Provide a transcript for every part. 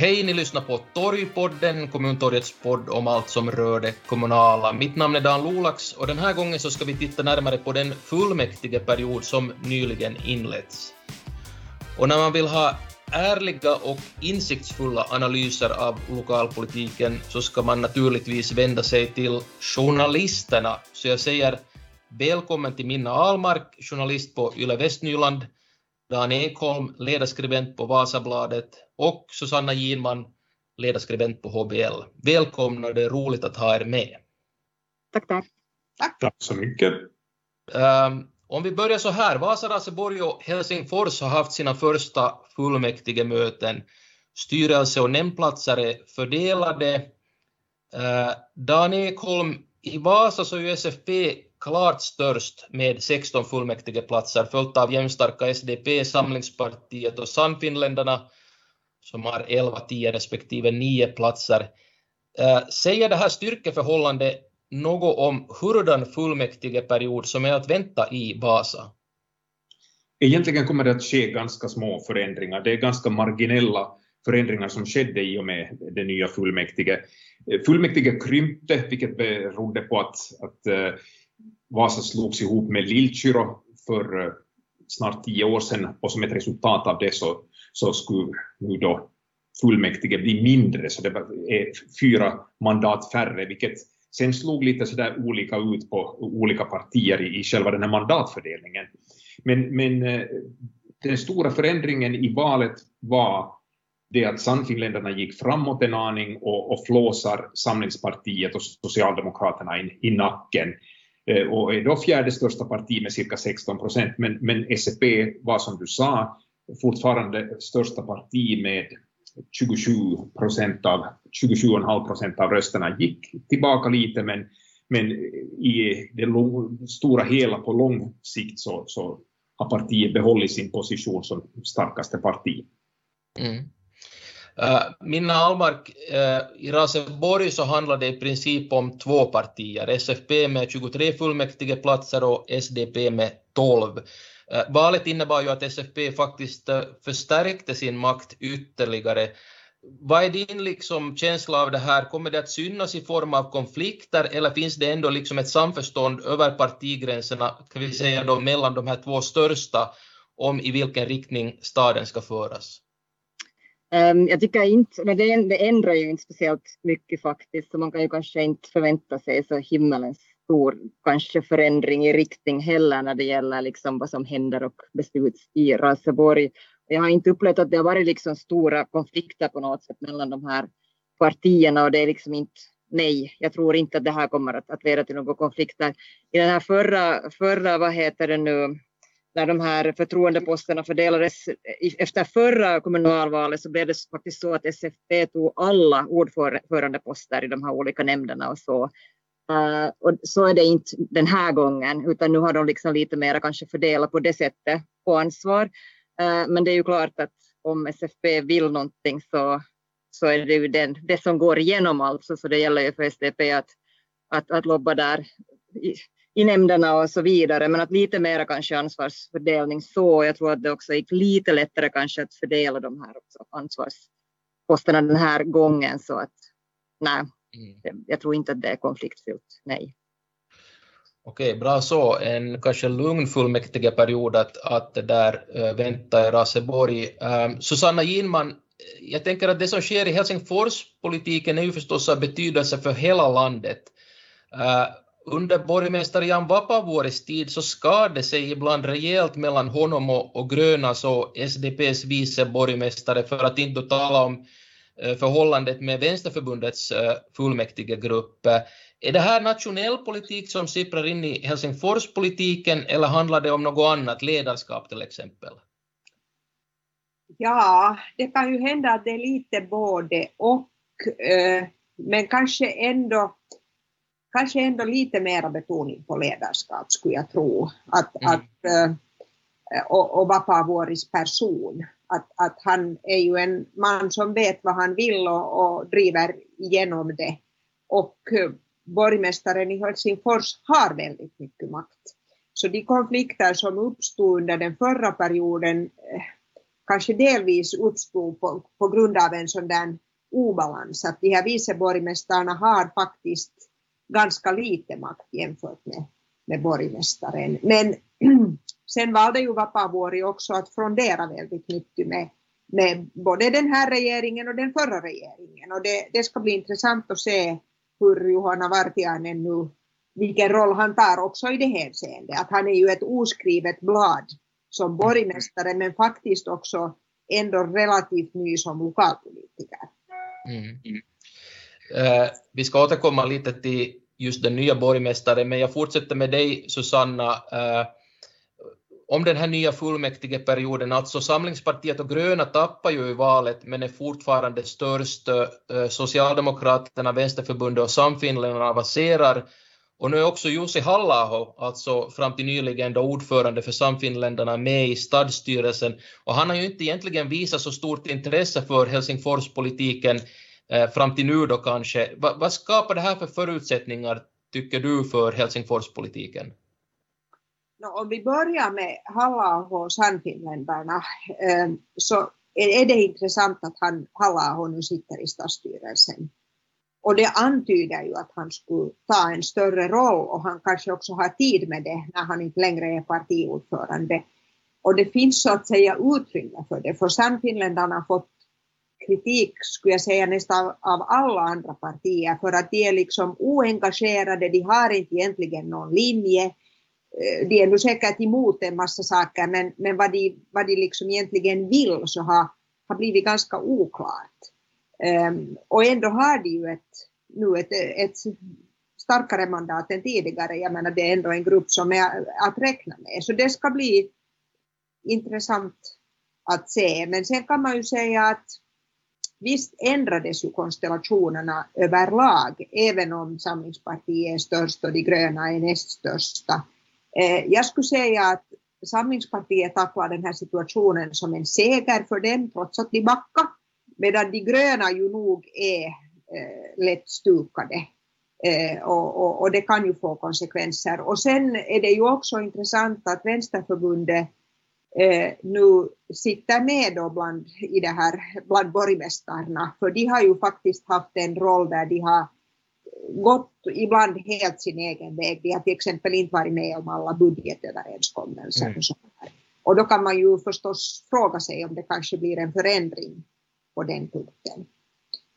Hej, ni lyssnar på Torgpodden, kommuntorgets podd om allt som rör det kommunala. Mitt namn är Dan Lolax och den här gången så ska vi titta närmare på den fullmäktige period som nyligen inletts. Och när man vill ha ärliga och insiktsfulla analyser av lokalpolitiken så ska man naturligtvis vända sig till journalisterna. Så jag säger välkommen till Minna Almark, journalist på Yle Västnyland, Dan Ekholm, ledarskribent på Vasabladet och Susanna Ginman, ledarskribent på HBL. Välkomna, det är roligt att ha er med. Tack, tack. Tack, tack så mycket. Um, om vi börjar så här, Vasa, Raseborg och Helsingfors har haft sina första fullmäktige möten. Styrelse och nämndplatser är fördelade. Uh, Dan Ekholm, i Vasa så är ju SFP klart störst med 16 fullmäktigeplatser, följt av jämnstarka SDP, Samlingspartiet och Sannfinländarna som har 11, 10 respektive 9 platser. Eh, säger det här styrkeförhållandet något om hurdan fullmäktigeperiod som är att vänta i Vasa? Egentligen kommer det att ske ganska små förändringar. Det är ganska marginella förändringar som skedde i och med det nya fullmäktige. Eh, fullmäktige krympte, vilket berodde på att, att uh, Vasa slogs ihop med Lillkyrå för eh, snart tio år sedan och som ett resultat av det så, så skulle nu då fullmäktige bli mindre, så det är eh, fyra mandat färre, vilket sen slog lite sådär olika ut på olika partier i, i själva den här mandatfördelningen. Men, men eh, den stora förändringen i valet var det att Sannfinländarna gick framåt en aning och, och flåsar Samlingspartiet och Socialdemokraterna i, i nacken Eh, och är då fjärde största parti med cirka 16 procent, men, men SFP var som du sa fortfarande största parti med 27 procent av 27,5 procent av rösterna gick tillbaka lite, men, men i det stora hela på lång sikt så, så har partiet behållit sin position som starkaste parti. Mm. Uh, Minna Almark, uh, eh, i Raseborg så handlar det i princip om två partier, SFP med 23 fullmäktigeplatser och SDP med 12. Uh, eh, valet innebar ju att SFP faktiskt förstärkte sin makt ytterligare. Vad är din liksom känsla av det här? Kommer det att synas i form av konflikter eller finns det ändå liksom ett samförstånd över partigränserna, kan vi säga då mellan de här två största, om i vilken riktning staden ska föras? Um, jag tycker inte, men det, det ändrar ju inte speciellt mycket faktiskt, så man kan ju kanske inte förvänta sig så himmelens stor kanske förändring i riktning heller när det gäller liksom vad som händer och besluts i Raseborg jag har inte upplevt att det har varit liksom stora konflikter på något sätt mellan de här partierna och det är liksom inte nej, jag tror inte att det här kommer att, att leda till några konflikter. I den här förra, förra, vad heter det nu, när de här förtroendeposterna fördelades efter förra kommunalvalet så blev det faktiskt så att SFP tog alla ordförandeposter i de här olika nämnderna och så. Uh, och så är det inte den här gången, utan nu har de liksom lite mer kanske fördelat på det sättet på ansvar. Uh, men det är ju klart att om SFP vill någonting så, så är det ju den, det som går igenom alltså, så det gäller ju för SDP att, att, att lobba där i, nämnderna och så vidare, men att lite mera kanske ansvarsfördelning så. Jag tror att det också gick lite lättare kanske att fördela de här också ansvarsposterna den här gången så att nej, mm. jag tror inte att det är konfliktfyllt, nej. Okej, bra så. En kanske lugn fullmäktigeperiod att, att det där äh, vänta i Raseborg. Ähm, Susanna Ginman, jag tänker att det som sker i Helsingforspolitiken är ju förstås av betydelse för hela landet. Äh, under borgmästare Jan Vapavuoris tid så skar det sig ibland rejält mellan honom och, och Grönas och SDPs vice borgmästare för att inte tala om eh, förhållandet med Vänsterförbundets eh, fullmäktigegrupp. Är det här nationell politik som sipprar in i Helsingforspolitiken eller handlar det om något annat, ledarskap till exempel? Ja, det kan ju hända att det är lite både och, eh, men kanske ändå, kanske ändå lite mera betoning på ledarskap skulle jag tro. Att, mm. att, eh, och, och Vapavuoris person. Att, att han är ju en man som vet vad han vill och, och driver igenom det. Och borgmästaren i Helsingfors har väldigt mycket makt. Så de konflikter som uppstod under den förra perioden eh, kanske delvis uppstod på, på grund av en sån där obalans, att de här viceborgmästarna har faktiskt ganska lite makt jämfört med, med borgmästaren. Men sen valde ju Vapavuori också att frondera väldigt mycket med, med både den här regeringen och den förra regeringen. Och det, det ska bli intressant att se hur Johanna Vartiainen nu, vilken roll han tar också i det hänseendet. Att han är ju ett oskrivet blad som borgmästare men faktiskt också ändå relativt ny som lokalpolitiker. Mm. Uh, vi ska återkomma lite till just den nya borgmästaren, men jag fortsätter med dig Susanna. Eh, om den här nya fullmäktigeperioden, alltså Samlingspartiet och Gröna tappar ju i valet men är fortfarande störst. Eh, Socialdemokraterna, Vänsterförbundet och Samfinländarna avancerar och nu är också Jussi halla alltså fram till nyligen då ordförande för Samfinländarna, med i stadsstyrelsen. Och han har ju inte egentligen visat så stort intresse för Helsingforspolitiken Eh, fram till nu då kanske. Va, vad skapar det här för förutsättningar, tycker du, för Helsingforspolitiken? No, om vi börjar med halla och Sannfinländarna eh, så är det intressant att han, halla nu sitter i stadsstyrelsen. Och det antyder ju att han skulle ta en större roll och han kanske också har tid med det när han inte längre är partiordförande. Och det finns så att säga utrymme för det, för Sannfinländarna har fått kritik, skulle jag säga, nästan av alla andra partier för att de är liksom oengagerade, de har inte egentligen någon linje, eh, de är nu säkert emot en massa saker men, men vad, de, vad de liksom egentligen vill så har, har blivit ganska oklart. Um, och ändå har de ju ett, nu ett, ett starkare mandat än tidigare. Jag menar det är ändå en grupp som är att räkna med. Så det ska bli intressant att se. Men sen kan man ju säga att visst ändrades ju konstellationerna överlag, även om Samlingspartiet är störst och de gröna är näst största. Eh, jag skulle säga att Samlingspartiet tacklar den här situationen som en seger för dem, trots att de backade medan de gröna ju nog är eh, lätt stukade. Eh, och, och, och, det kan ju få konsekvenser. Och sen är det ju också intressant att Vänsterförbundet eh, nu sitter med då bland, i det här, bland borgmästarna, för de har ju faktiskt haft en roll där de har gått ibland helt sin egen väg. De har till exempel inte varit med om alla budgetöverenskommelser. Mm. Och, och då kan man ju förstås fråga sig om det kanske blir en förändring på den punkten.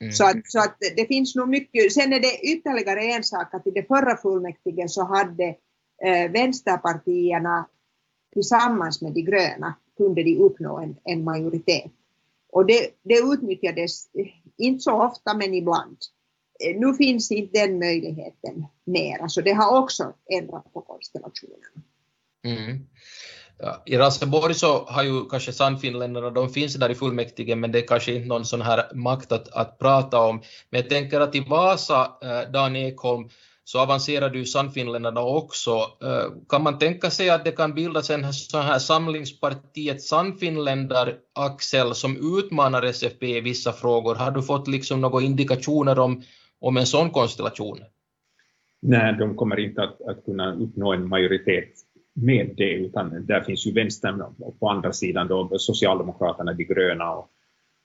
Mm. Så, att, så att det finns nog mycket. Sen är det ytterligare en sak att i det förra fullmäktige så hade eh, vänsterpartierna tillsammans med de gröna kunde de uppnå en, en majoritet. Och det, det utnyttjades eh, inte så ofta men ibland. Eh, nu finns inte den möjligheten mer, så det har också ändrat på konstellationen. Mm. Ja, I Raseborg så har ju kanske Sannfinländarna, de finns där i fullmäktige, men det är kanske inte någon sån här makt att, att prata om. Men jag tänker att i Vasa, eh, Dan Ekholm, så avancerade ju Sannfinländarna också. Eh, kan man tänka sig att det kan bildas en sån här samlingspartiet Sannfinländar-axel som utmanar SFP i vissa frågor? Har du fått liksom några indikationer om, om en sån konstellation? Nej, de kommer inte att, att kunna uppnå en majoritet med det, utan där finns ju vänstern och på andra sidan då Socialdemokraterna, de gröna och,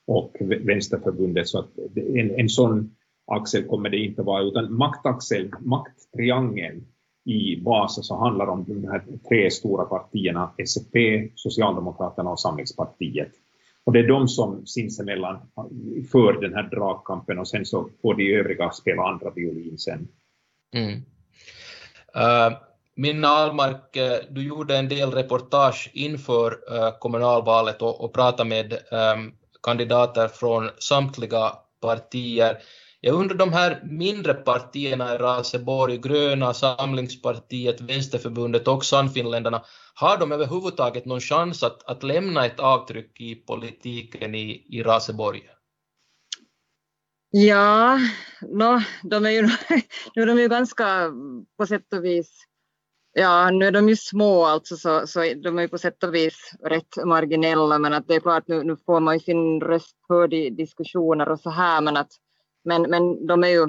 och Vänsterförbundet, så att en, en sån axel kommer det inte vara, utan maktaxel, makttriangeln i Vasa så handlar om de här tre stora partierna, SFP, Socialdemokraterna och Samlingspartiet. Och det är de som sinsemellan för den här dragkampen och sen så får de övriga spela andra violin sen. Mm. Eh, uh, Minna Almark, eh, du gjorde en del reportage inför uh, kommunalvalet och, och pratade med um, kandidater från samtliga partier. Jag undrar de här mindre partierna i Raseborg, Gröna, Samlingspartiet, Vänsterförbundet och Sannfinländarna, har de överhuvudtaget någon chans att, att lämna ett avtryck i politiken i, i Raseborg? Ja, no, de är ju, nu är de ju ganska på sätt och vis Ja, nu är de ju små alltså, så, så de är ju på sätt och vis rätt marginella, men att det är klart nu, nu får man ju sin röst hörd i diskussioner och så här, men att men, men de är ju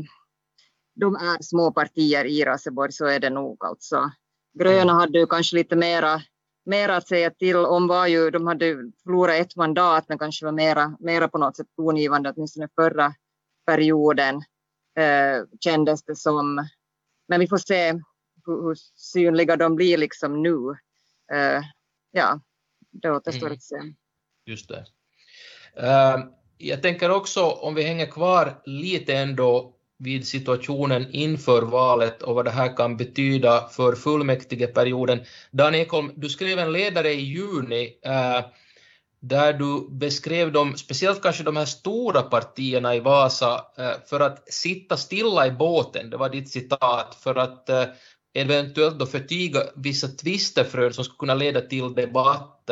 de är små partier i Raseborg, så är det nog alltså. Gröna hade ju kanske lite mera mer att säga till om var ju, de hade förlorat ett mandat men kanske var mera, mera på något sätt tongivande, åtminstone förra perioden eh, kändes det som. Men vi får se hur, hur synliga de blir liksom nu. Eh, ja, det återstår mm. att se. Just det. Uh, jag tänker också, om vi hänger kvar lite ändå vid situationen inför valet och vad det här kan betyda för fullmäktigeperioden. Dan Ekholm, du skrev en ledare i juni eh, där du beskrev de, speciellt kanske de här stora partierna i Vasa, eh, för att sitta stilla i båten, det var ditt citat, för att eh, eventuellt då förtiga vissa tvistefrön som skulle kunna leda till debatt.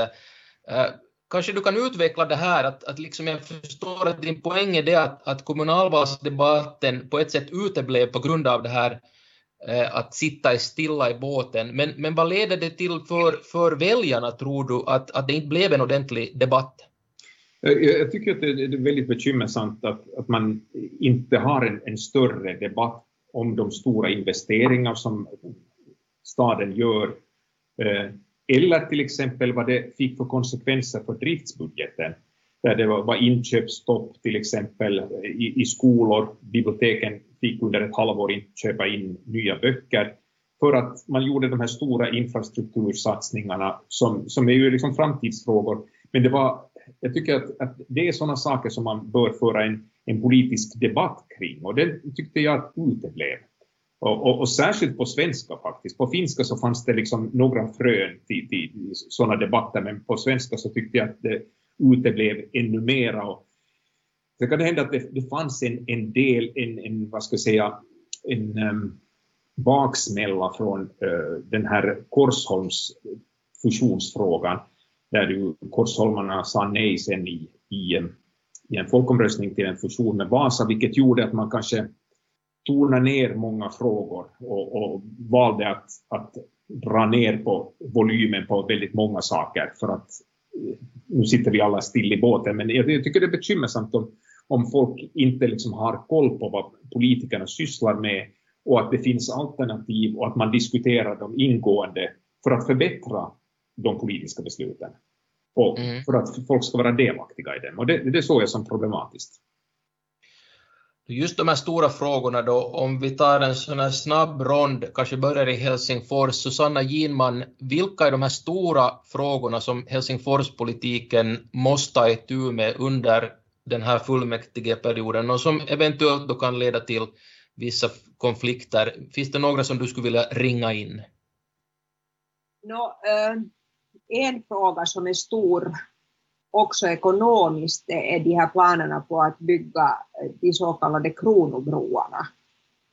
Kanske du kan utveckla det här, att, att liksom jag förstår att din poäng är det att, att kommunalvalsdebatten på ett sätt uteblev på grund av det här eh, att sitta i stilla i båten. Men, men vad leder det till för, för väljarna, tror du, att, att det inte blev en ordentlig debatt? Jag tycker att det är väldigt bekymmersamt att, att man inte har en, en större debatt om de stora investeringar som staden gör eh, eller till exempel vad det fick för konsekvenser för driftsbudgeten, där det var, var inköpsstopp till exempel i, i skolor. Biblioteken fick under ett halvår inte köpa in nya böcker för att man gjorde de här stora infrastruktursatsningarna som, som är ju liksom framtidsfrågor. Men det var, jag tycker att, att det är sådana saker som man bör föra en, en politisk debatt kring och det tyckte jag uteblev. Och, och, och, särskilt på svenska faktiskt. På finska så fanns det liksom några frön till, till, sådana debatter, men på svenska så tyckte jag att det uteblev ännu mera. Och det kan hända att det, det fanns en, en del, en, en, vad ska jag säga, en um, baksmälla från uh, den här Korsholms fusionsfrågan, där ju Korsholmarna sa nej sen i, i, i en folkomröstning till en fusion med Vasa, vilket gjorde att man kanske tona ner många frågor och, och valde att, att dra ner på volymen på väldigt många saker för att eh, nu sitter vi alla still i båten, men jag, jag tycker det är bekymmersamt om, om folk inte liksom har koll på vad politikerna sysslar med och att det finns alternativ och att man diskuterar dem ingående för att förbättra de politiska besluten och mm. för att folk ska vara delaktiga i dem. Och det, det såg jag som problematiskt. Just de här stora frågorna då, om vi tar en sån här snabb rond, kanske börjar i Helsingfors, Susanna Ginman, vilka är de här stora frågorna som Helsingforspolitiken måste ta itu med under den här fullmäktigeperioden och som eventuellt då kan leda till vissa konflikter? Finns det några som du skulle vilja ringa in? No, eh, en fråga som är stor också ekonomiskt är de här planerna på att bygga eh, de så kallade kronobroarna,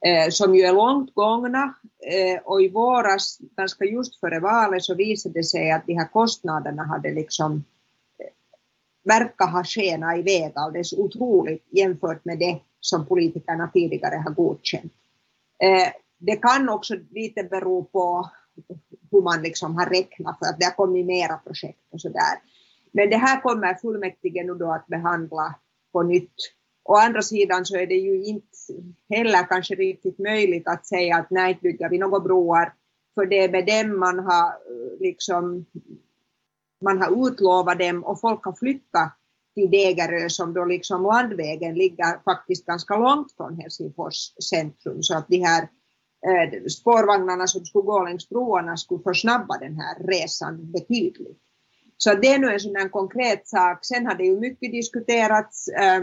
eh, som ju är långt gångna eh, och i våras, ganska just före valet, så visade det sig att de här kostnaderna hade liksom verkar ha skenat iväg alldeles otroligt jämfört med det som politikerna tidigare har godkänt. Det kan också lite bero på hur man liksom har räknat för att det har kommit mera projekt och sådär. Men det här kommer fullmäktige nu då att behandla på nytt. Å andra sidan så är det ju inte heller kanske riktigt möjligt att säga att nej, bygger vi några broar, för det är med dem man har eh, liksom man har utlovat dem och folk har flyttat till Degerö som då liksom landvägen ligger faktiskt ganska långt från Helsingfors centrum så att de här eh, spårvagnarna som skulle gå längs broarna skulle försnabba den här resan betydligt. Så det är nu en sån konkret sak. Sen har det ju mycket diskuterats eh,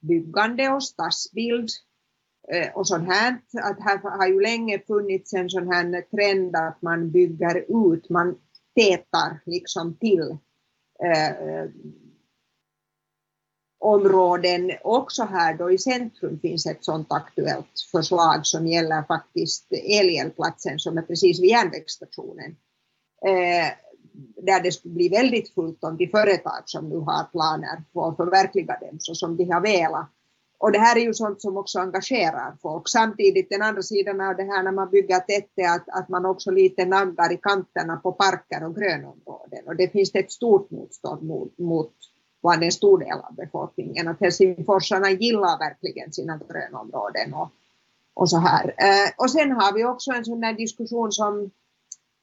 byggande och stadsbild eh, och sånt här. Att här har ju länge funnits en sån här trend att man bygger ut, man tätar liksom till eh, områden. Också här då i centrum finns ett sånt aktuellt förslag som gäller faktiskt Elgelplatsen som är precis vid järnvägsstationen. Eh, där det skulle bli väldigt fullt om de företag som nu har planer på att förverkliga dem så som de har velat. Och det här är ju sånt som också engagerar folk. Samtidigt den andra sidan av det här när man bygger tätt är att, att man också lite naggar i kanterna på parker och grönområden. Och det finns ett stort motstånd mot, mot bland en stor del av befolkningen. Att helsingforsarna gillar verkligen sina grönområden och, och så här. Eh, och sen har vi också en sån där diskussion som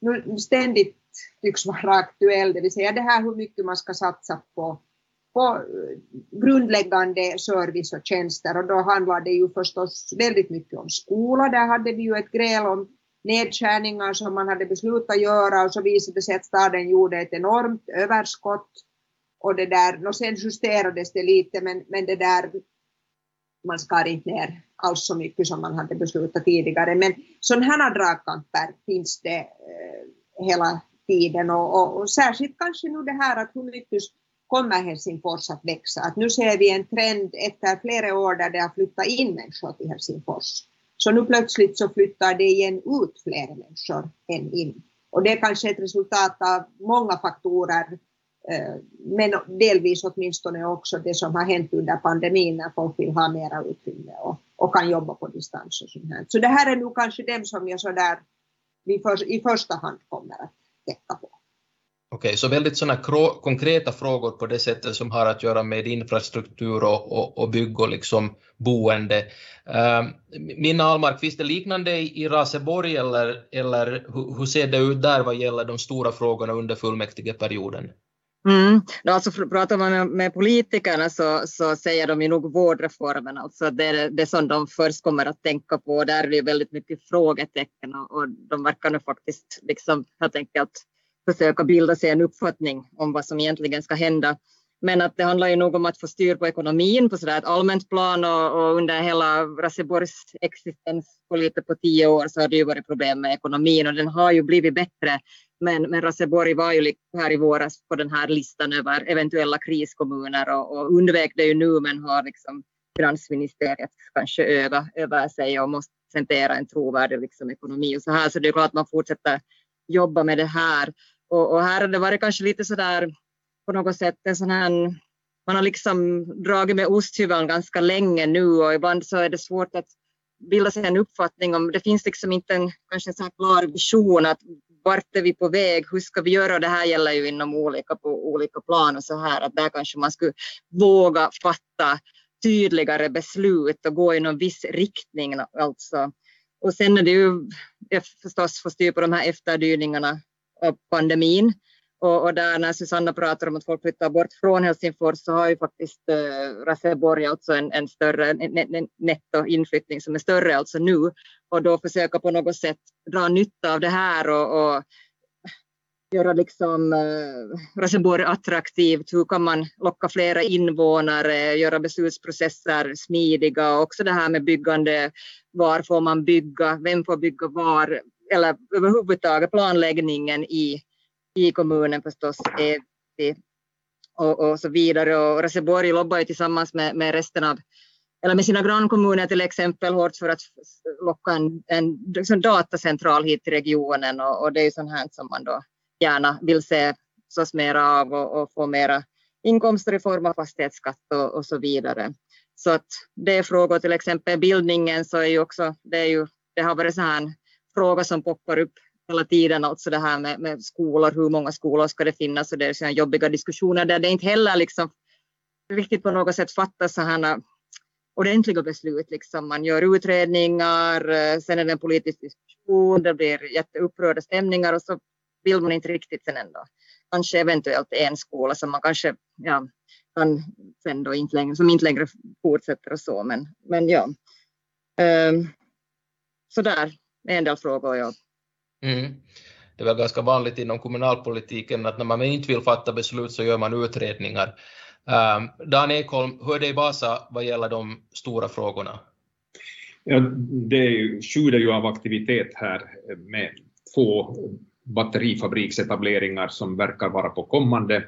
nu ständigt tycks vara aktuell, det vill säga det här hur mycket man ska satsa på, på eh, grundläggande service och tjänster och då handlar det ju förstås väldigt mycket om skola. Där hade vi ju ett gräl om nedskärningar som man hade beslutat göra och så visade det sig att staden gjorde ett enormt överskott och det där, och sen justerades det lite men, men det där man skar inte ner alls så mycket som man hade beslutat tidigare. Men sådana här dragkamper finns det eh, hela tiden och, och, och, särskilt kanske nu det här att hur mycket kommer Helsingfors att växa. Att nu ser vi en trend efter flera år där det har flyttat in människor till Helsingfors. Så nu plötsligt så flyttar det igen ut fler människor än in. Och det är kanske ett resultat av många faktorer eh, men delvis åtminstone också det som har hänt under pandemin när folk vill ha mera utrymme och, och kan jobba på distans och sånt här. Så det här är nog kanske dem som jag sådär i första hand kommer att tänka på. Okej, okay, så väldigt sådana konkreta frågor på det sättet som har att göra med infrastruktur och, och, och bygg och liksom boende. Uh, Minna Almark, finns det liknande i, i Raseborg eller, eller hur, hur ser det ut där vad gäller de stora frågorna under fullmäktigeperioden? Mm. Alltså, pratar man med politikerna så, så säger de ju nog vårdreformen, alltså det är det som de först kommer att tänka på. Där är det väldigt mycket frågetecken och, och de verkar nu faktiskt liksom helt enkelt försöka bilda sig en uppfattning om vad som egentligen ska hända. Men att det handlar ju nog om att få styr på ekonomin på sådär ett allmänt plan och, och under hela Raseborgs existens på lite på tio år så har det ju varit problem med ekonomin och den har ju blivit bättre men, men Raseborg var ju här i våras på den här listan över eventuella kriskommuner och, och undvek det ju nu men har liksom finansministeriet kanske öga över sig och måste presentera en trovärdig liksom, ekonomi och så här. Så det är klart att man fortsätter jobba med det här. Och, och här har det varit kanske lite så där på något sätt en sån här man har liksom dragit med osthyveln ganska länge nu och ibland så är det svårt att bilda sig en uppfattning om, det finns liksom inte en, kanske en sån klar vision att vart är vi på väg, hur ska vi göra? Det här gäller ju inom olika, på olika plan och så här, att där kanske man skulle våga fatta tydligare beslut och gå i någon viss riktning. Alltså. Och sen är det ju förstås få styr på de här efterdyningarna av pandemin. Och, och, där när Susanna pratar om att folk flyttar bort från Helsingfors så har ju faktiskt äh, Raseborg alltså en, en större nettoinflyttning som är större alltså nu och då försöka på något sätt dra nytta av det här och, och göra liksom äh, Raseborg attraktivt. Hur kan man locka flera invånare, göra beslutsprocesser smidiga och också det här med byggande. Var får man bygga? Vem får bygga var? Eller överhuvudtaget planläggningen i i kommunen förstås och, och så vidare. Och Raseborg lobbar ju tillsammans med, med resten av eller med sina grannkommuner till exempel hårt för att locka en, en liksom datacentral hit till regionen och, och det är ju sånt här som man då gärna vill se sås mera av och, och få mera inkomster i form av fastighetsskatt och, och, så vidare. Så att det är frågor, till exempel bildningen så är ju också, det är ju, det har varit så här fråga som poppar upp hela tiden, alltså det här med, med skolor, hur många skolor ska det finnas och det är sådana jobbiga diskussioner där det inte heller liksom riktigt på något sätt fattas sådana äh, ordentliga beslut. Liksom. Man gör utredningar, äh, sen är det en politisk diskussion, det blir jätteupprörda stämningar och så vill man inte riktigt sen ändå. Kanske eventuellt en skola som man kanske ja, kan sen då inte längre, som inte längre fortsätter och så, men, men ja. Um, så där en del frågor jag Mm. Det är väl ganska vanligt inom kommunalpolitiken att när man inte vill fatta beslut så gör man utredningar. Um, Dan Ekholm, hur är det i Vasa vad gäller de stora frågorna? Ja, det sjuder ju av aktivitet här med två batterifabriksetableringar som verkar vara på kommande.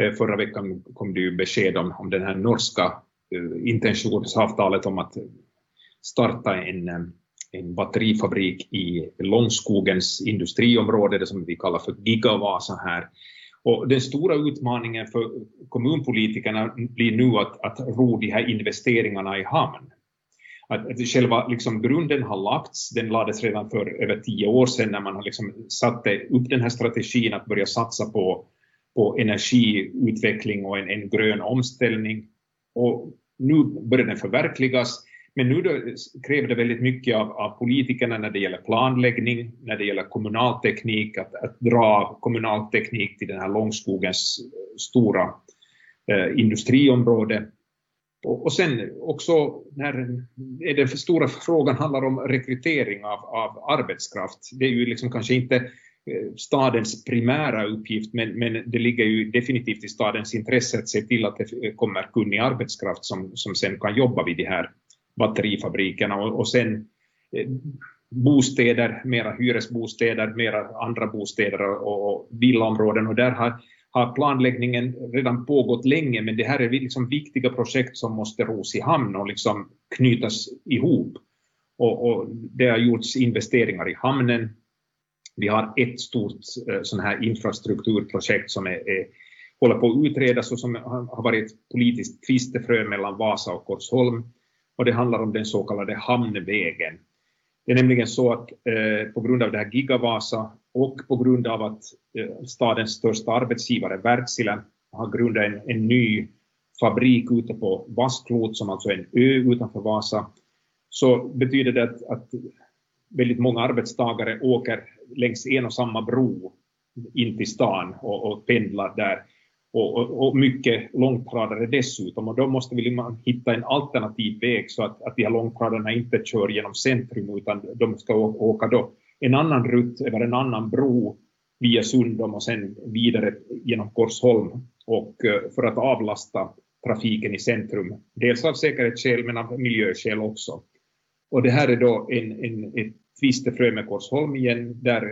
Äh, förra veckan kom det ju besked om, om den här norska äh, intentionsavtalet om att starta en ähm, en batterifabrik i Långskogens industriområde, det som vi kallar för Gigavasa här. Och den stora utmaningen för kommunpolitikerna blir nu att, att ro de här investeringarna i hamn. Att, att själva liksom grunden har lagts, den lades redan för över tio år sedan när man liksom satte upp den här strategin att börja satsa på, på energiutveckling och en, en grön omställning. Och nu börjar den förverkligas men nu då kräver det väldigt mycket av, av politikerna när det gäller planläggning, när det gäller kommunalteknik, att, att dra kommunalteknik till den här långskogens eh, stora eh, industriområde. Och, och sen också när den stora frågan handlar om rekrytering av, av arbetskraft. Det är ju liksom kanske inte eh, stadens primära uppgift, men, men det ligger ju definitivt i stadens intresse att se till att det kommer kunnig arbetskraft som, som sen kan jobba vid de här batterifabrikerna och, och sen eh, bostäder, mera hyresbostäder, mera andra bostäder och, och villaområden och där har, har planläggningen redan pågått länge men det här är liksom viktiga projekt som måste ros i hamn och liksom knytas ihop. Och, och det har gjorts investeringar i hamnen. Vi har ett stort eh, sån här infrastrukturprojekt som är, är håller på att utredas och som har varit ett politiskt tvistefrö mellan Vasa och Korsholm och det handlar om den så kallade hamnvägen. Det är nämligen så att eh, på grund av det här Gigavasa och på grund av att eh, stadens största arbetsgivare Wärtsilä har grundat en, en ny fabrik ute på Vasklot som alltså är en ö utanför Vasa så betyder det att, att väldigt många arbetstagare åker längs en och samma bro in till stan och, och pendlar där och, och, och mycket långtradare dessutom och då måste vi liksom hitta en alternativ väg så att, att de här långtradarna inte kör genom centrum utan de ska åka då en annan rutt över en annan bro via Sundom och sen vidare genom Korsholm och eh, för att avlasta trafiken i centrum, dels av säkerhetsskäl men av miljöskäl också. Och det här är då en, en, ett tvistefrö med Korsholm igen där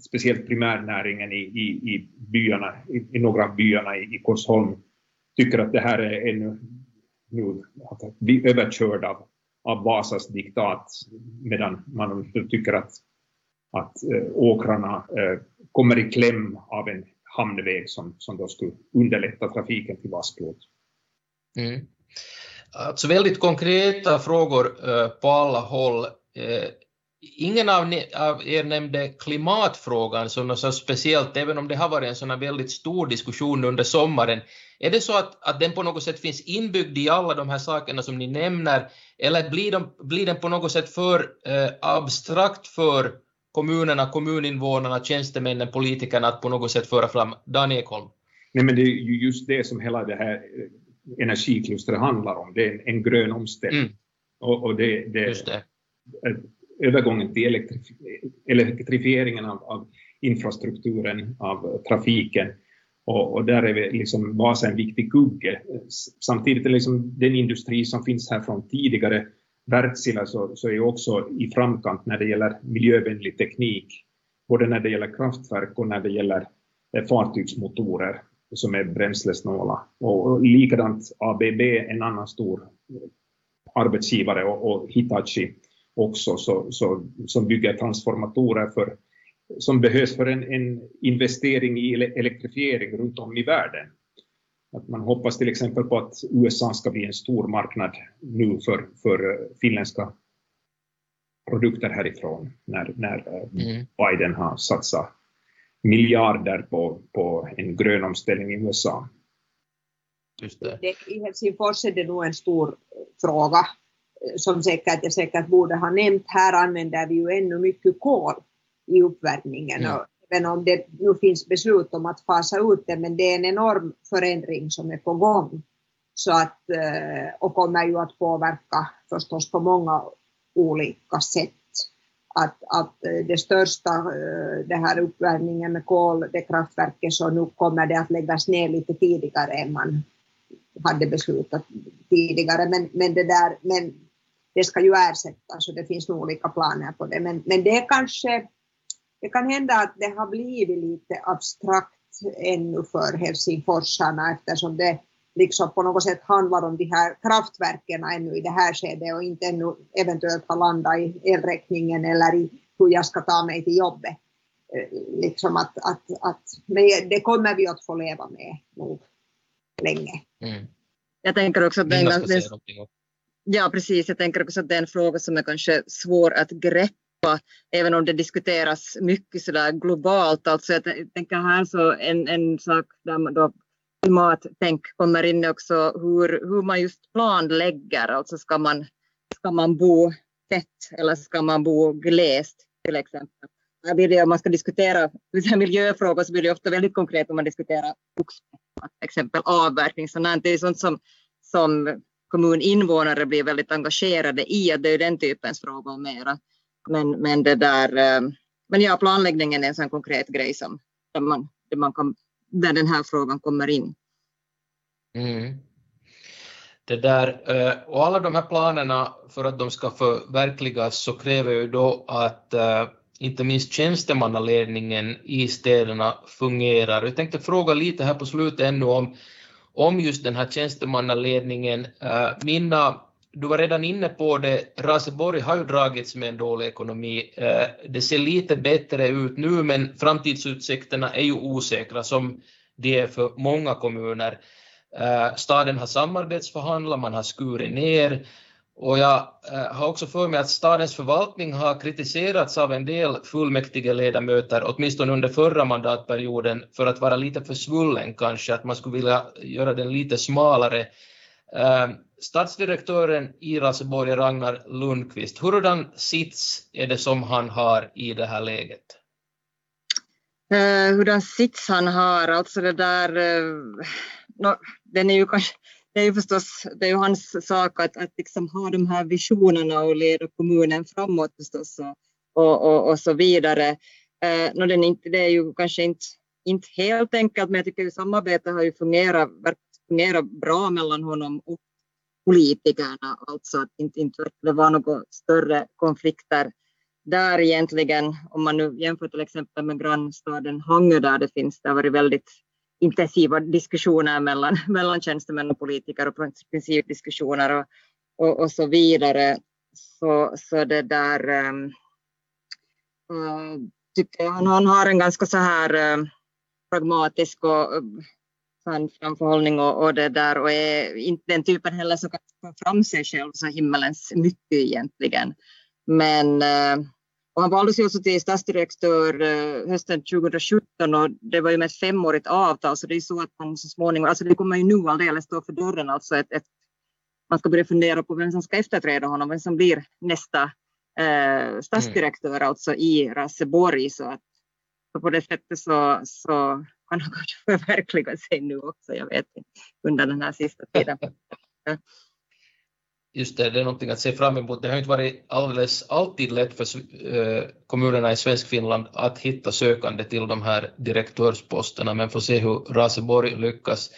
speciellt primärnäringen i, i, i byarna, i, i, några av byarna i, i Korsholm tycker att det här är ännu nu bli överkörd av, av Vasas diktat medan man tycker att, att äh, åkrarna äh, kommer i kläm av en hamnväg som, som då skulle underlätta trafiken till Vasklot. Mm. Alltså väldigt konkreta frågor äh, på alla håll. Ingen av, av er nämnde klimatfrågan som något så speciellt, även om det har varit en sån väldigt stor diskussion under sommaren. Är det så att, att den på något sätt finns inbyggd i alla de här sakerna som ni nämner, eller blir, de, blir den på något sätt för eh, abstrakt för kommunerna, kommuninvånarna, tjänstemännen, politikerna att på något sätt föra fram? Dan Ekholm? Nej, men det är ju just det som hela det här eh, energiklustret handlar om, det är en, en grön omställning. Mm. Och, och det, det, just det övergången till elektrif elektrifieringen av, av, infrastrukturen, av trafiken. Och, och där är vi liksom Vasa en viktig kugge. Samtidigt är liksom den industri som finns här från tidigare, Wärtsilä, så, så är också i framkant när det gäller miljövänlig teknik, både när det gäller kraftverk och när det gäller eh, fartygsmotorer som är bränslesnåla. Och, och likadant ABB, en annan stor eh, arbetsgivare, och, och Hitachi också så, så, som bygger transformatorer för, som behövs för en, en investering i elektrifiering runt om i världen. Att man hoppas till exempel på att USA ska bli en stor marknad nu för, för finländska produkter härifrån när, när mm. Biden har satsat miljarder på, på en grön omställning i USA. Just det. Det, I Helsingfors är det nog en stor fråga som säkert jag säkert borde ha nämnt, här använder vi ju ännu mycket kol i uppvärmningen. Mm. Och även om det nu finns beslut om att fasa ut det, men det är en enorm förändring som är på gång. Så att, eh, och kommer ju att påverka förstås på många olika sätt. Att, att eh, det största, eh, det här uppvärmningen med kol, det kraftverket, så nu kommer det att läggas ner lite tidigare än man hade beslutat tidigare. Men, men, det där, men det ska ju ersättas och det finns nog olika planer på det. Men, men det är kanske, det kan hända att det har blivit lite abstrakt ännu för helsingforsarna eftersom det liksom på något sätt handlar om de här kraftverken ännu i det här skedet och inte ännu eventuellt har landat i elräkningen eller i hur jag ska ta mig till jobbet. Eh, liksom att, att, att, men det kommer vi att få leva med nog länge. Mm. Jag tänker också att den, Ja, precis. Jag tänker också att det är en fråga som är kanske svår att greppa, även om det diskuteras mycket sådär globalt. Alltså jag tänker här så en, en sak där man då klimattänk kommer in också hur, hur man just planlägger, alltså ska man, ska man bo tätt eller ska man bo glest till exempel. Här blir det, om man ska diskutera miljöfrågor så blir det ofta väldigt konkret om man diskuterar skogsbruk, exempel avverkning. Sånt det är sånt som, som kommuninvånare blir väldigt engagerade i, att det är den typens frågor mera. Men, men, det där, eh, men ja, planläggningen är en sån konkret grej som där, man, där, man kan, där den här frågan kommer in. Mm. Det där, eh, och alla de här planerna för att de ska förverkligas så kräver ju då att eh, inte minst tjänstemannaledningen i städerna fungerar. Jag tänkte fråga lite här på slutet ännu om, om just den här tjänstemannaledningen. Eh, Minna, du var redan inne på det, Raseborg har ju dragits med en dålig ekonomi. Eh, det ser lite bättre ut nu, men framtidsutsikterna är ju osäkra som det är för många kommuner. Eh, staden har samarbetsförhandlat, man har skurit ner och jag eh, har också för mig att stadens förvaltning har kritiserats av en del fullmäktige ledamöter, åtminstone under förra mandatperioden, för att vara lite för svullen kanske, att man skulle vilja göra den lite smalare. Eh, Stadsdirektören i Raseborg Ragnar Lundqvist, hurdan sits är det som han har i det här läget? Uh, hurdan sits han har, alltså det där, uh, no, den är ju kanske, det är ju förstås, det är ju hans sak att, att liksom ha de här visionerna och leda kommunen framåt förstås och, och, och, och så vidare. Eh, no, den inte, det är ju kanske inte, inte helt enkelt, men jag tycker att samarbetet har ju fungerat, fungerat bra mellan honom och politikerna, alltså att inte, inte det var några större konflikter där egentligen, om man nu jämför till exempel med grannstaden Hangö där det finns, det har varit väldigt intensiva diskussioner mellan, mellan tjänstemän och politiker och principdiskussioner och, och, och så vidare. Så, så det där Äh, tycker jag han har en ganska så här äh, pragmatisk och eh, sann framförhållning och, och det där och är inte den typen heller som kan få fram sig själv så himmelens mycket egentligen. Men äh, och han valdes ju också till stadsdirektör eh, hösten 2017 och det var ju med ett femårigt avtal så det är så att han så småningom, alltså det kommer ju nu alldeles stå för dörren alltså ett, ett, man ska börja fundera på vem som ska efterträda honom, vem som blir nästa eh, stadsdirektör mm. alltså i Raseborg så att så på det sättet så, så kan han kanske förverkliga sig nu också, jag vet inte, under den här sista tiden. Just det, det är någonting att se fram emot. Det har inte varit alldeles alltid lätt för eh, kommunerna i Svenskfinland att hitta sökande till de här direktörsposterna, men får se hur Raseborg lyckas.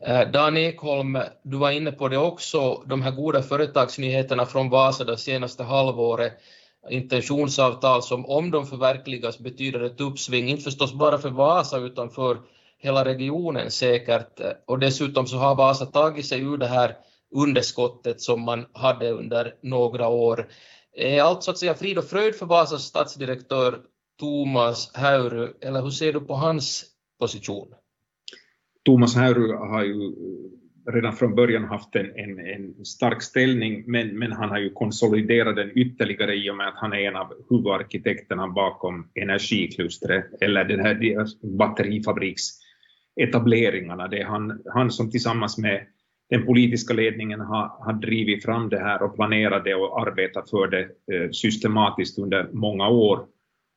Eh, Dan Ekholm, du var inne på det också, de här goda företagsnyheterna från Vasa det senaste halvåret intentionsavtal som om de förverkligas betyder ett uppsving, inte förstås bara för Vasa utan för hela regionen säkert. Eh, och dessutom så har Vasa tagit sig ur det här underskottet som man hade under några år. Är allt så att säga frid och fröjd för Vasas stadsdirektör Thomas Häyry, eller hur ser du på hans position? Thomas Häyry har ju redan från början haft en, en, en, stark ställning, men, men han har ju konsoliderat den ytterligare i och med att han är en av huvudarkitekterna bakom energiklustret, eller den här batterifabriksetableringarna. Det är han, han som tillsammans med den politiska ledningen har, har drivit fram det här och planerat det och arbetat för det eh, systematiskt under många år.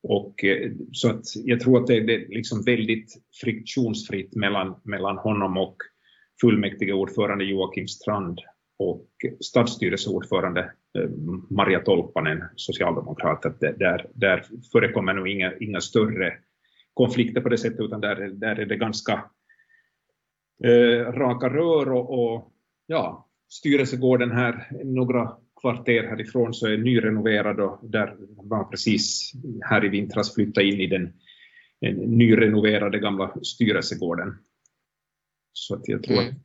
Och, eh, så att jag tror att det, är liksom väldigt friktionsfritt mellan, mellan honom och fullmäktigeordförande Joakim Strand och stadsstyrelseordförande eh, Maria Tolpanen, socialdemokrat, att där, där förekommer nog inga, inga större konflikter på det sättet, utan där, där är det ganska eh, raka rör och, och ja, styrelsegården här, några kvarter härifrån, så är nyrenoverad och där var precis här i vintras flytta in i den nyrenoverade gamla styrelsegården. Så att jag tror mm. att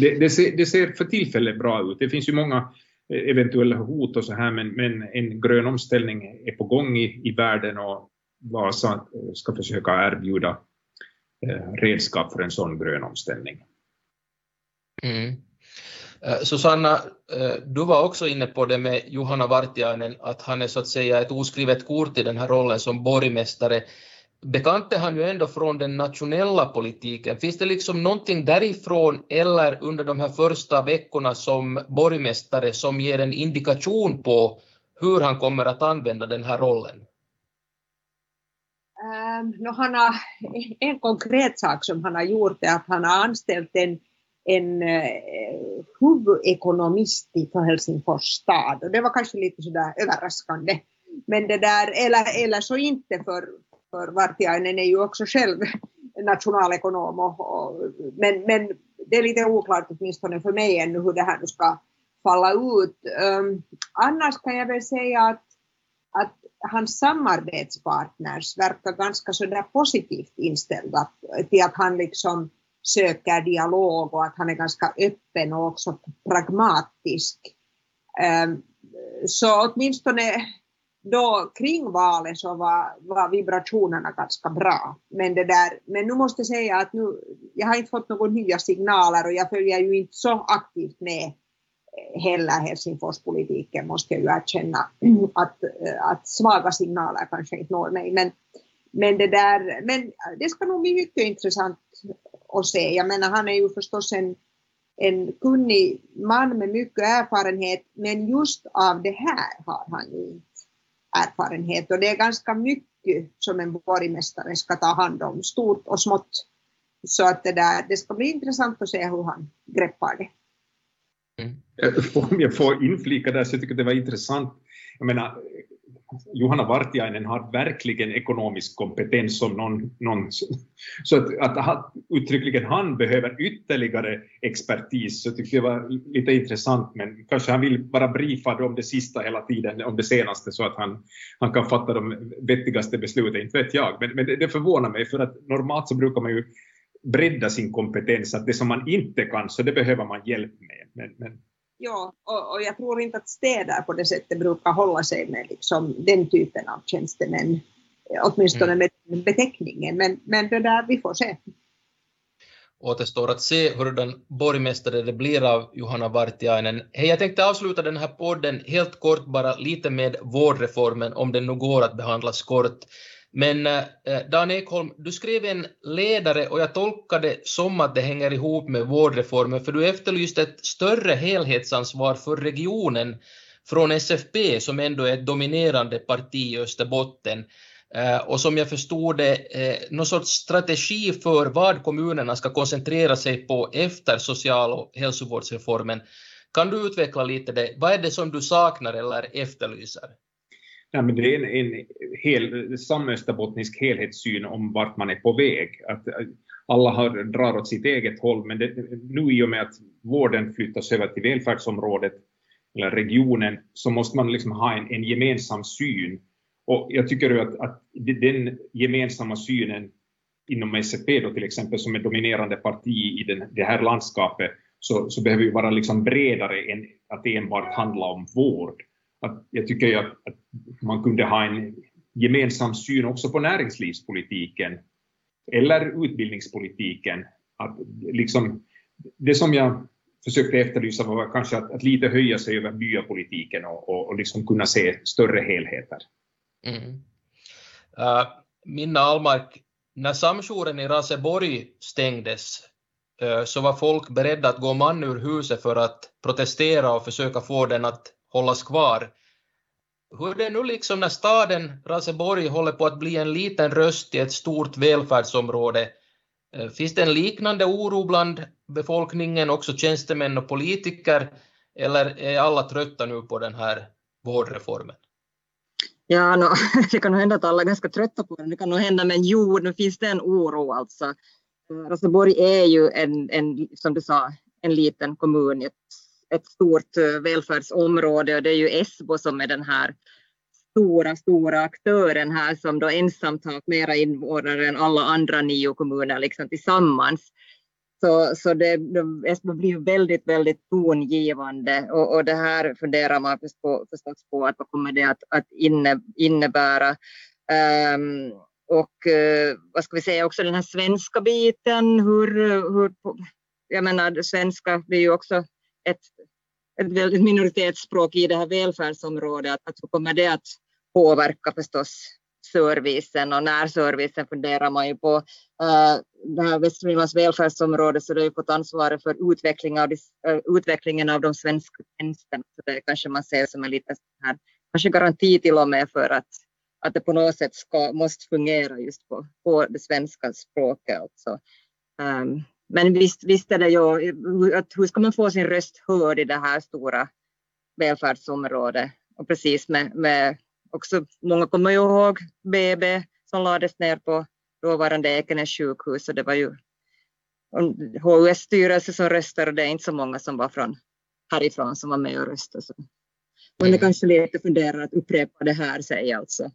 det, det, ser, det, ser, för tillfället bra ut. Det finns ju många eh, eventuella hot och så här, men, men en grön omställning är på gång i, i världen och Vasa ska försöka erbjuda Eh, redskap för en sån grön omställning. Mm. Eh, Susanna, eh, du var också inne på det med Johanna Vartiainen, att han är så att säga ett oskrivet kort i den här rollen som borgmästare. bekant är han ju ändå från den nationella politiken. Finns det liksom någonting därifrån eller under de här första veckorna som borgmästare som ger en indikation på hur han kommer att använda den här rollen? Um, no, han har, en konkret sak som han har gjort är att han har anställt en, en eh, uh, huvudekonomist för Helsingfors stad och det var kanske lite sådär överraskande. Men det där, eller, eller så inte för, för Vartiainen är ju också själv nationalekonom och, och, men, men det är lite oklart åtminstone för mig ännu hur det här nu ska falla ut. Um, annars kan jag väl säga att, att hans samarbetspartners verkar ganska sådär positivt inställda till att han liksom söker dialog och att han är ganska öppen och också pragmatisk. Ehm, så åtminstone då kring valet så var, var vibrationerna ganska bra. Men, det där, men nu måste jag säga att nu, jag har inte fått några nya signaler och jag följer ju inte så aktivt med heller Helsingforspolitiken måste jag ju erkänna att, att svaga signaler kanske inte når mig. Men, men, det där, men det ska nog bli mycket intressant att se. Jag menar han är ju förstås en, en kunnig man med mycket erfarenhet men just av det här har han ju inte erfarenhet och det är ganska mycket som en borgmästare ska ta hand om, stort och smått. Så att det, där, det ska bli intressant att se hur han greppar det. Mm. Om jag får inflika där så jag tycker det var intressant. Jag menar, Johanna Vartiainen har verkligen ekonomisk kompetens som någon, någon så att, att uttryckligen han behöver ytterligare expertis så tyckte jag var lite intressant men kanske han vill vara briefad om det sista hela tiden, om det senaste så att han, han kan fatta de vettigaste besluten, inte vet jag. Men, men det, det förvånar mig för att normalt så brukar man ju bredda sin kompetens, att det som man inte kan så det behöver man hjälp med. Men, men Ja, och, och, jag tror inte att städer på det sättet brukar hålla sig med liksom den typen av tjänstemän, åtminstone mm. med beteckningen, men, men det där, vi får se. Återstår att se hurdan borgmästare det blir av Johanna Vartiainen. Hej, jag tänkte avsluta den här podden helt kort bara lite med vårdreformen, om den nu går att behandlas kort. Men eh, eh, Dan Ekholm, du skrev en ledare och jag tolkade som att det hänger ihop med vårdreformen, för du efterlyste ett större helhetsansvar för regionen från SFP, som ändå är ett dominerande parti i Österbotten. Eh, och som jag förstod det, någon sorts strategi för vad kommunerna ska koncentrera sig på efter social och hälsovårdsreformen. Kan du utveckla lite det? Vad är det som du saknar eller efterlyser? Nej, men det är en, en hel, samösterbottnisk helhetssyn om vart man är på väg. Att eh, alla har, drar åt sitt eget håll, men det, nu i och med att vården flyttas över till välfärdsområdet, eller regionen, så måste man liksom ha en, en gemensam syn. Och jag tycker att, att den gemensamma synen inom SFP då till exempel, som är dominerande parti i den, det här landskapet, så, så behöver ju vara liksom bredare än att enbart handla om vård att jag tycker ju att, att man kunde ha en gemensam syn också på näringslivspolitiken eller utbildningspolitiken. Att liksom, det som jag försökte efterlysa var kanske att, att lite höja sig över byapolitiken och, och, och liksom kunna se större helheter. Mm. Uh, Minna Almark, när Samjouren i Raseborg stängdes uh, så var folk beredda att gå man ur huset för att protestera och försöka få den att hållas kvar. Hur är det nu liksom när staden Raseborg håller på att bli en liten röst i ett stort välfärdsområde? Eh, finns det en liknande oro bland befolkningen, också tjänstemän och politiker, eller är alla trötta nu på den här vårdreformen? Ja, no, det kan nog hända att alla är ganska trötta på den. Det kan nog hända, men jo, nu finns det en oro alltså. Eh, Raseborg är ju en, en, som du sa, en liten kommun, ett ett stort eh, välfärdsområde och det är ju Esbo som är den här stora, stora aktören här som då ensamt har mera invånare än alla andra nio kommuner liksom tillsammans. Så, så det, Esbo blir ju väldigt, väldigt tongivande och, och det här funderar man på, förstås på att vad kommer det att, att inne, innebära. Um, och uh, vad ska vi säga också den här svenska biten, hur, hur jag menar svenska blir ju också ett, ett, ett minoritetsspråk i det här välfärdsområdet, att, hur kommer det att påverka förstås servicen och närservicen funderar man ju på. Uh, det här Västnylands välfärdsområde så det har ju fått ansvaret för utveckling av, uh, utvecklingen av de svenska tjänsterna. Så det kanske man ser som en liten här, kanske garanti till och med för att, att det på något sätt ska, måste fungera just på, på det svenska språket. Alltså. Um, men visst, visst är det ju, att hur ska man få sin röst hörd i det här stora välfärdsområdet? Och precis med, med också, många kommer ju ihåg BB som lades ner på dåvarande Ekenäs sjukhus och det var ju HUS styrelse som röstade och det är inte så många som var från härifrån som var med och röstade. Så. Man är mm. kanske lite funderar att upprepa det här, jag alltså.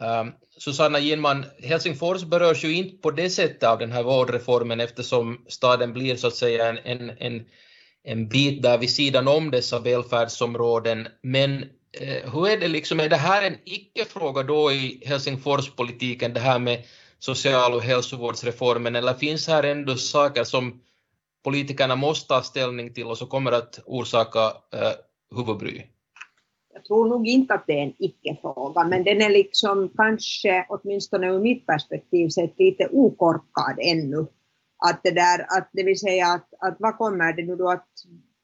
Ehm, Susanna Ginman, Helsingfors berörs ju inte på det sättet av den här vårdreformen eftersom staden blir så att säga en, en, en, en bit där vid sidan om dessa välfärdsområden. Men eh, hur är det liksom, är det här en icke-fråga då i Helsingforspolitiken, det här med social och hälsovårdsreformen, eller finns här ändå saker som politikerna måste ta ställning till och som kommer att orsaka eh, huvudbry? Jag tror nog inte att det är en icke-fråga, men den är liksom kanske, åtminstone ur mitt perspektiv sett, lite okorkad ännu. Att det där, att det vill säga att, att vad kommer det nu då att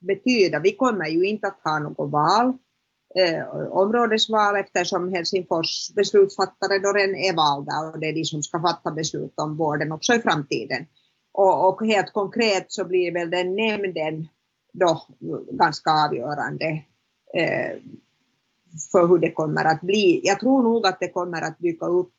betyda? Vi kommer ju inte att ha något val, eh, områdesval eftersom Helsingfors beslutsfattare då redan är valda och det är de som ska fatta beslut om vården också i framtiden. Och, och helt konkret så blir väl den nämnden då ganska avgörande eh, för hur det kommer att bli. Jag tror nog att det kommer att dyka upp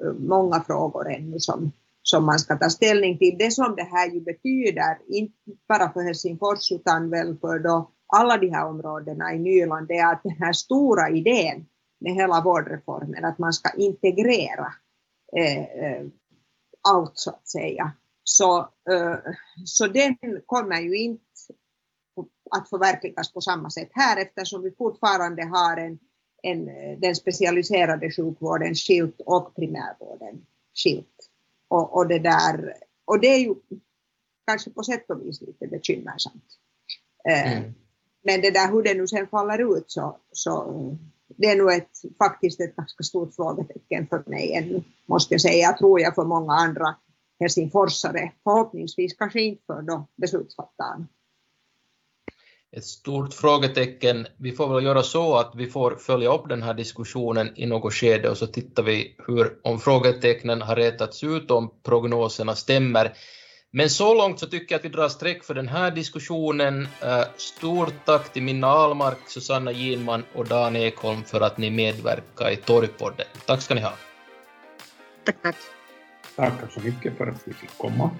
eh, många frågor ännu som, som man ska ta ställning till. Det som det här ju betyder, inte bara för Helsingfors utan väl för då alla de här områdena i Nyland, det är att den här stora idén med hela vårdreformen, att man ska integrera eh, eh allt så att säga, så, eh, så den kommer ju inte att förverkligas på samma sätt här eftersom vi fortfarande har en, en, den specialiserade sjukvården skilt och primärvården skilt. Och, och, det där, och det är ju kanske på sätt och vis lite bekymmersamt. Eh, mm. Men det där hur det nu sen faller ut så, så det är nog ett, faktiskt ett ganska stort frågetecken för mig ännu, måste jag säga, tror jag för många andra helsingforsare, förhoppningsvis kanske inte för då beslutsfattarna ett stort frågetecken. Vi får väl göra så att vi får följa upp den här diskussionen i något skede och så tittar vi hur, om frågetecknen har rätats ut, om prognoserna stämmer. Men så långt så tycker jag att vi drar streck för den här diskussionen. Eh, stort tack till Minna Almark, Susanna Ginman och Dan Ekholm för att ni medverkar i Torgpodden. Tack ska ni ha. Tack, tack. Tack så mycket för att vi fick komma.